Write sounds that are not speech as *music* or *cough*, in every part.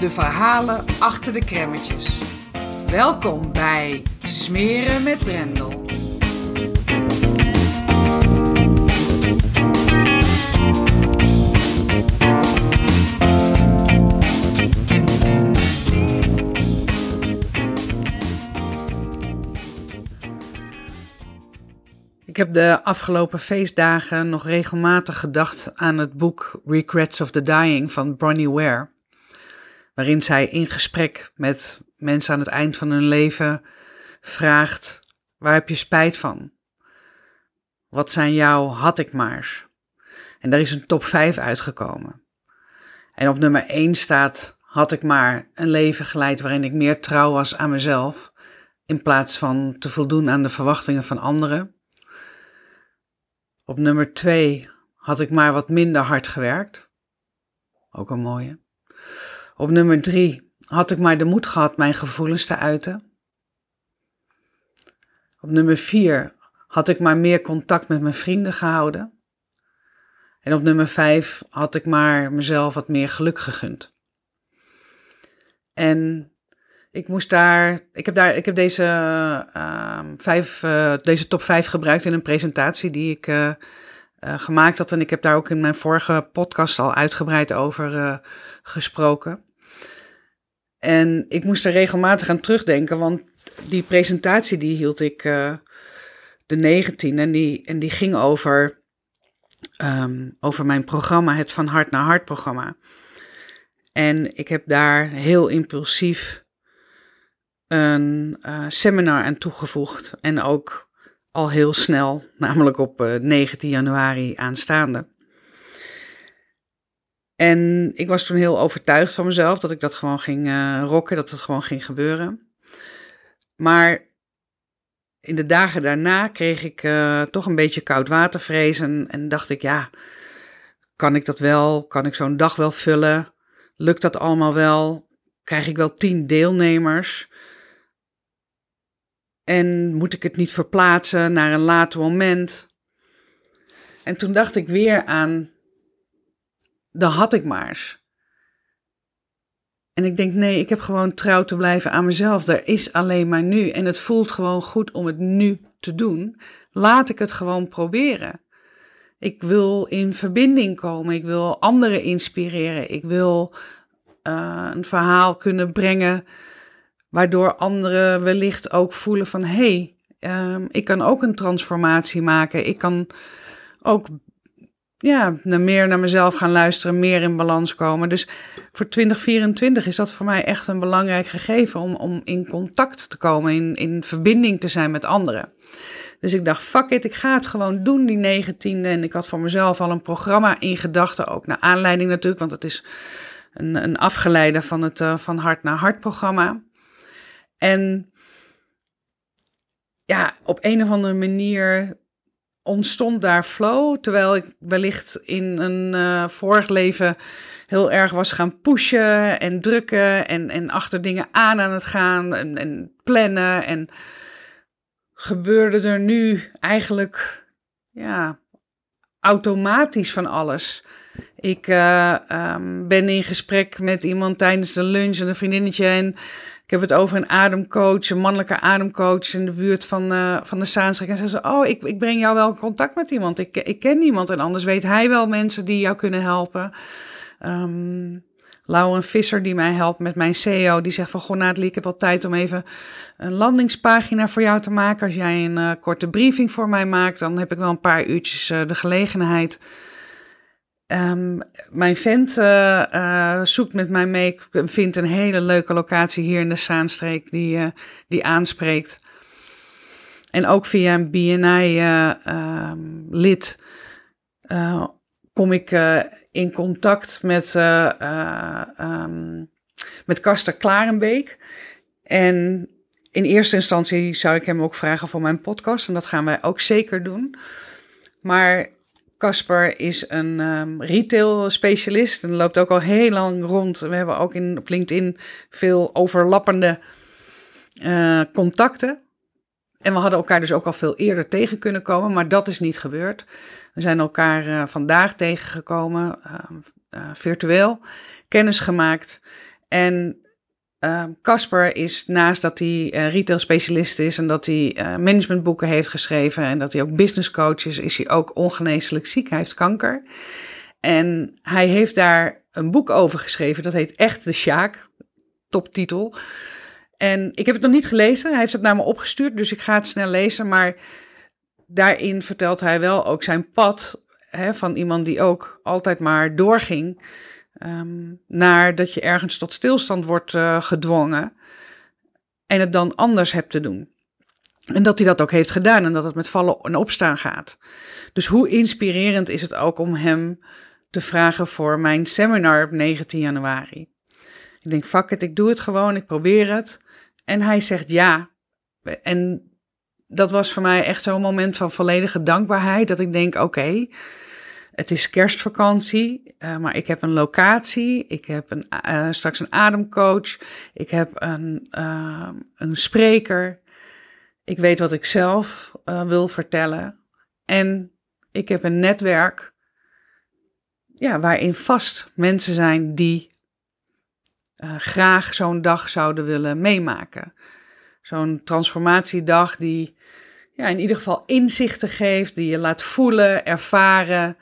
de verhalen achter de kremmetjes. Welkom bij Smeren met Brendel. Ik heb de afgelopen feestdagen nog regelmatig gedacht aan het boek Regrets of the Dying van Bronnie Ware waarin zij in gesprek met mensen aan het eind van hun leven vraagt: waar heb je spijt van? Wat zijn jouw had ik maars? En daar is een top 5 uitgekomen. En op nummer 1 staat: had ik maar een leven geleid waarin ik meer trouw was aan mezelf, in plaats van te voldoen aan de verwachtingen van anderen. Op nummer 2 had ik maar wat minder hard gewerkt. Ook een mooie. Op nummer drie had ik maar de moed gehad mijn gevoelens te uiten. Op nummer vier had ik maar meer contact met mijn vrienden gehouden. En op nummer vijf had ik maar mezelf wat meer geluk gegund. En ik moest daar, ik heb daar, ik heb deze, uh, vijf, uh, deze top vijf gebruikt in een presentatie die ik uh, gemaakt had. En ik heb daar ook in mijn vorige podcast al uitgebreid over gesproken. En ik moest er regelmatig aan terugdenken, want die presentatie die hield ik uh, de 19 en die, en die ging over, um, over mijn programma, het Van Hart naar Hart programma. En ik heb daar heel impulsief een seminar aan toegevoegd en ook al heel snel, namelijk op uh, 19 januari aanstaande. En ik was toen heel overtuigd van mezelf dat ik dat gewoon ging uh, rocken, dat het gewoon ging gebeuren. Maar in de dagen daarna kreeg ik uh, toch een beetje koudwatervrees en, en dacht ik, ja, kan ik dat wel? Kan ik zo'n dag wel vullen? Lukt dat allemaal wel? Krijg ik wel tien deelnemers? En moet ik het niet verplaatsen naar een later moment? En toen dacht ik weer aan de had ik maars. En ik denk, nee, ik heb gewoon trouw te blijven aan mezelf. Er is alleen maar nu. En het voelt gewoon goed om het nu te doen. Laat ik het gewoon proberen. Ik wil in verbinding komen. Ik wil anderen inspireren. Ik wil uh, een verhaal kunnen brengen. Waardoor anderen wellicht ook voelen van hé, hey, uh, ik kan ook een transformatie maken. Ik kan ook ja, meer naar mezelf gaan luisteren, meer in balans komen. Dus voor 2024 is dat voor mij echt een belangrijk gegeven om, om in contact te komen, in, in verbinding te zijn met anderen. Dus ik dacht, fuck it, ik ga het gewoon doen, die 19e. En ik had voor mezelf al een programma in gedachten, ook naar aanleiding natuurlijk, want het is een, een afgeleide van het uh, Van Hart naar Hart programma. En ja, op een of andere manier ontstond daar flow, terwijl ik wellicht in een uh, vorig leven heel erg was gaan pushen en drukken en, en achter dingen aan aan het gaan en, en plannen. En gebeurde er nu eigenlijk ja, automatisch van alles. Ik uh, um, ben in gesprek met iemand tijdens de lunch en een vriendinnetje en heb het over een ademcoach, een mannelijke ademcoach in de buurt van, uh, van de Zaanstreek. En ze zei, oh, ik, ik breng jou wel in contact met iemand. Ik, ik ken niemand en anders weet hij wel mensen die jou kunnen helpen. Um, Lauren Visser, die mij helpt met mijn SEO, die zegt van... Goh, Nathalie, ik heb al tijd om even een landingspagina voor jou te maken. Als jij een uh, korte briefing voor mij maakt, dan heb ik wel een paar uurtjes uh, de gelegenheid... Um, mijn vent uh, zoekt met mij mee, vindt een hele leuke locatie hier in de Zaanstreek die, die aanspreekt. En ook via een BNI-lid ehm, kom ik in contact met, uh, um, met Kaster Klarenbeek. En in eerste instantie zou ik hem ook vragen voor mijn podcast. En dat gaan wij ook zeker doen. Maar Casper is een um, retail specialist en loopt ook al heel lang rond. We hebben ook in, op LinkedIn veel overlappende uh, contacten. En we hadden elkaar dus ook al veel eerder tegen kunnen komen, maar dat is niet gebeurd. We zijn elkaar uh, vandaag tegengekomen, uh, uh, virtueel, kennis gemaakt. En Casper is naast dat hij retail specialist is en dat hij managementboeken heeft geschreven en dat hij ook business coach is, is hij ook ongeneeslijk ziek. Hij heeft kanker. En hij heeft daar een boek over geschreven, dat heet Echt de Sjaak, toptitel. En ik heb het nog niet gelezen. Hij heeft het naar me opgestuurd, dus ik ga het snel lezen. Maar daarin vertelt hij wel ook zijn pad hè, van iemand die ook altijd maar doorging. Um, naar dat je ergens tot stilstand wordt uh, gedwongen en het dan anders hebt te doen. En dat hij dat ook heeft gedaan en dat het met vallen en opstaan gaat. Dus hoe inspirerend is het ook om hem te vragen voor mijn seminar op 19 januari. Ik denk, fuck it, ik doe het gewoon, ik probeer het. En hij zegt ja. En dat was voor mij echt zo'n moment van volledige dankbaarheid. Dat ik denk: oké, het is kerstvakantie, uh, maar ik heb een locatie. Ik heb een, uh, straks een ademcoach. Ik heb een, uh, een spreker. Ik weet wat ik zelf wil vertellen. En ik heb een netwerk ja, waarin vast mensen zijn die graag zo'n dag zouden willen meemaken. Zo'n transformatiedag die ja, in ieder geval inzichten geeft, die je laat voelen, ervaren.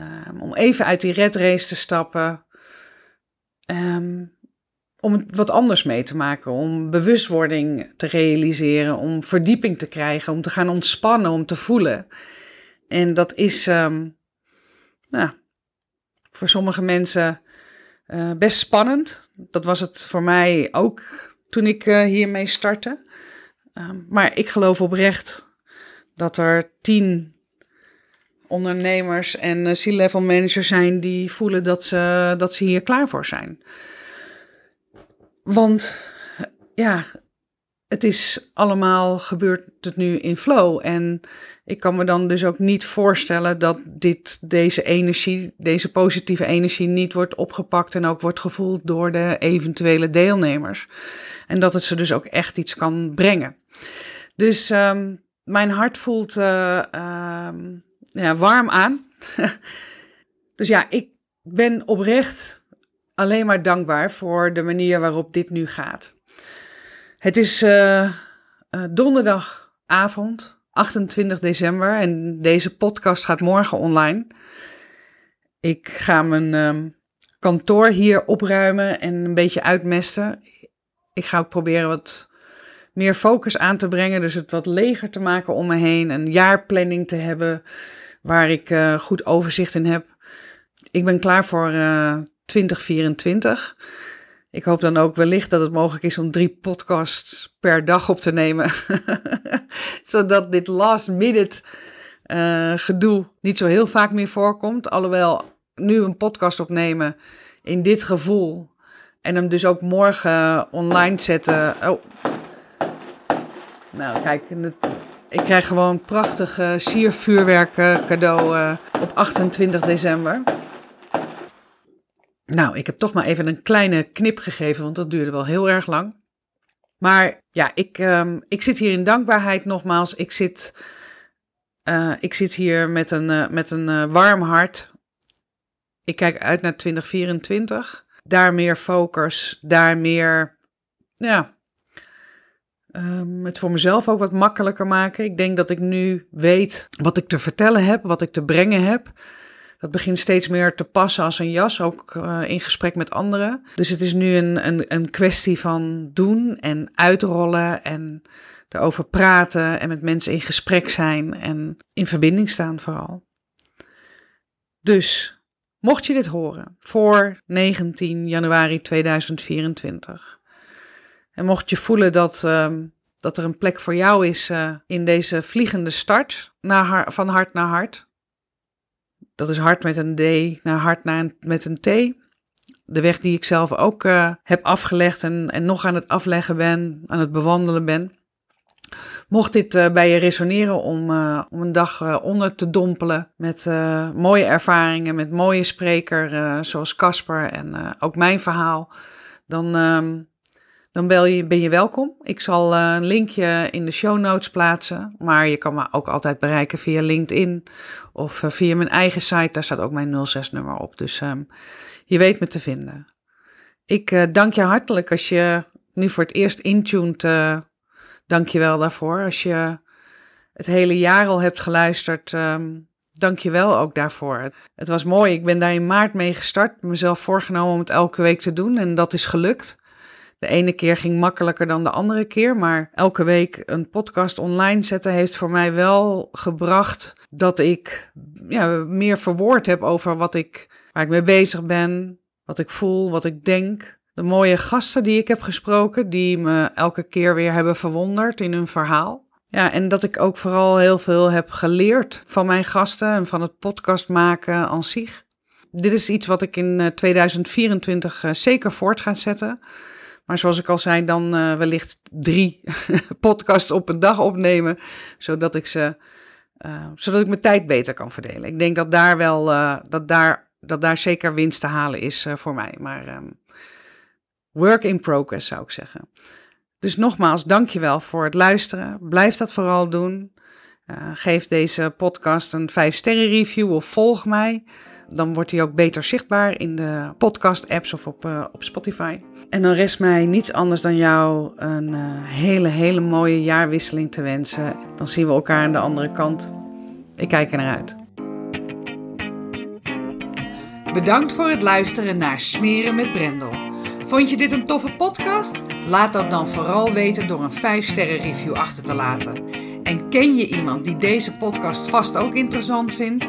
Um, om even uit die red race te stappen. Um, om wat anders mee te maken, om bewustwording te realiseren, om verdieping te krijgen, om te gaan ontspannen, om te voelen. En dat is um, nou, voor sommige mensen uh, best spannend. Dat was het voor mij ook toen ik uh, hiermee startte. Maar ik geloof oprecht dat er tien ondernemers en uh, C-level managers zijn die voelen dat ze, dat ze hier klaar voor zijn. Want ja, het is allemaal gebeurt het nu in flow. En ik kan me dan dus ook niet voorstellen dat dit, deze energie, deze positieve energie, niet wordt opgepakt en ook wordt gevoeld door de eventuele deelnemers. En dat het ze dus ook echt iets kan brengen. Dus um, mijn hart voelt uh, um, ja, warm aan. *laughs* dus ja, ik ben oprecht alleen maar dankbaar voor de manier waarop dit nu gaat. Het is uh, uh, donderdagavond, 28 december, en deze podcast gaat morgen online. Ik ga mijn um, kantoor hier opruimen en een beetje uitmesten. Ik ga ook proberen wat meer focus aan te brengen, dus het wat leger te maken om me heen. Een jaarplanning te hebben waar ik uh, goed overzicht in heb. Ik ben klaar voor 2024. Ik hoop dan ook wellicht dat het mogelijk is om drie podcasts per dag op te nemen. *laughs* Zodat dit last minute uh, gedoe niet zo heel vaak meer voorkomt. Alhoewel nu een podcast opnemen in dit gevoel. En hem dus ook morgen online zetten. Oh. Nou, kijk, ik krijg gewoon prachtig uh, siervuurwerk cadeau uh, op 28 december. Nou, ik heb toch maar even een kleine knip gegeven, want dat duurde wel heel erg lang. Maar ja, ik, um, ik zit hier in dankbaarheid nogmaals. Ik zit, uh, ik zit hier met een, uh, met een warm hart. Ik kijk uit naar 2024. Daar meer focus, daar meer, ja, um, het voor mezelf ook wat makkelijker maken. Ik denk dat ik nu weet wat ik te vertellen heb, wat ik te brengen heb. Dat begint steeds meer te passen als een jas, ook uh, in gesprek met anderen. Dus het is nu een, een, een kwestie van doen en uitrollen en erover praten en met mensen in gesprek zijn en in verbinding staan vooral. Dus, mocht je dit horen voor 19 januari 2024 en mocht je voelen dat, uh, dat er een plek voor jou is uh, in deze vliegende start naar, van hart naar hart, dat is hart met een D naar hart naar met een T. De weg die ik zelf ook uh, heb afgelegd en, en nog aan het afleggen ben, aan het bewandelen ben. Mocht dit uh, bij je resoneren om, om een dag onder te dompelen met mooie ervaringen, met mooie spreker zoals Casper en ook mijn verhaal, dan ehm, dan ben je welkom. Ik zal uh, een linkje in de show notes plaatsen. Maar je kan me ook altijd bereiken via LinkedIn of uh, via mijn eigen site. Daar staat ook mijn 06-nummer op. Dus um, je weet me te vinden. Ik uh, dank je hartelijk als je nu voor het eerst intuned. dank je wel daarvoor. Als je het hele jaar al hebt geluisterd. Um, Dank je wel ook daarvoor. Het was mooi. Ik ben daar in maart mee gestart. Mezelf voorgenomen om het elke week te doen. En dat is gelukt. De ene keer ging makkelijker dan de andere keer, maar elke week een podcast online zetten heeft voor mij wel gebracht dat ik ja, meer verwoord heb over wat ik, waar ik mee bezig ben, wat ik voel, wat ik denk. De mooie gasten die ik heb gesproken, die me elke keer weer hebben verwonderd in hun verhaal. Ja, en dat ik ook vooral heel veel heb geleerd van mijn gasten en van het podcast maken aan zich. Dit is iets wat ik in 2024 eh, zeker voort ga zetten. Maar zoals ik al zei, dan uh, wellicht drie *laughs* podcasts op een dag opnemen, zodat ik ze, uh, zodat ik mijn tijd beter kan verdelen. Ik denk dat daar wel, uh, dat daar, dat daar zeker winst te halen is voor mij. Maar um, work in progress zou ik zeggen. Dus nogmaals, dankjewel voor het luisteren. Blijf dat vooral doen. geef deze podcast een 5 sterren review of volg mij. Dan wordt hij ook beter zichtbaar in de podcast-apps of op, uh, op Spotify. En dan rest mij niets anders dan jou een uh, hele, hele mooie jaarwisseling te wensen. Dan zien we elkaar aan de andere kant. Ik kijk er naar uit. Bedankt voor het luisteren naar Smeren met Brendel. Vond je dit een toffe podcast? Laat dat dan vooral weten door een 5-sterren review achter te laten. En ken je iemand die deze podcast vast ook interessant vindt?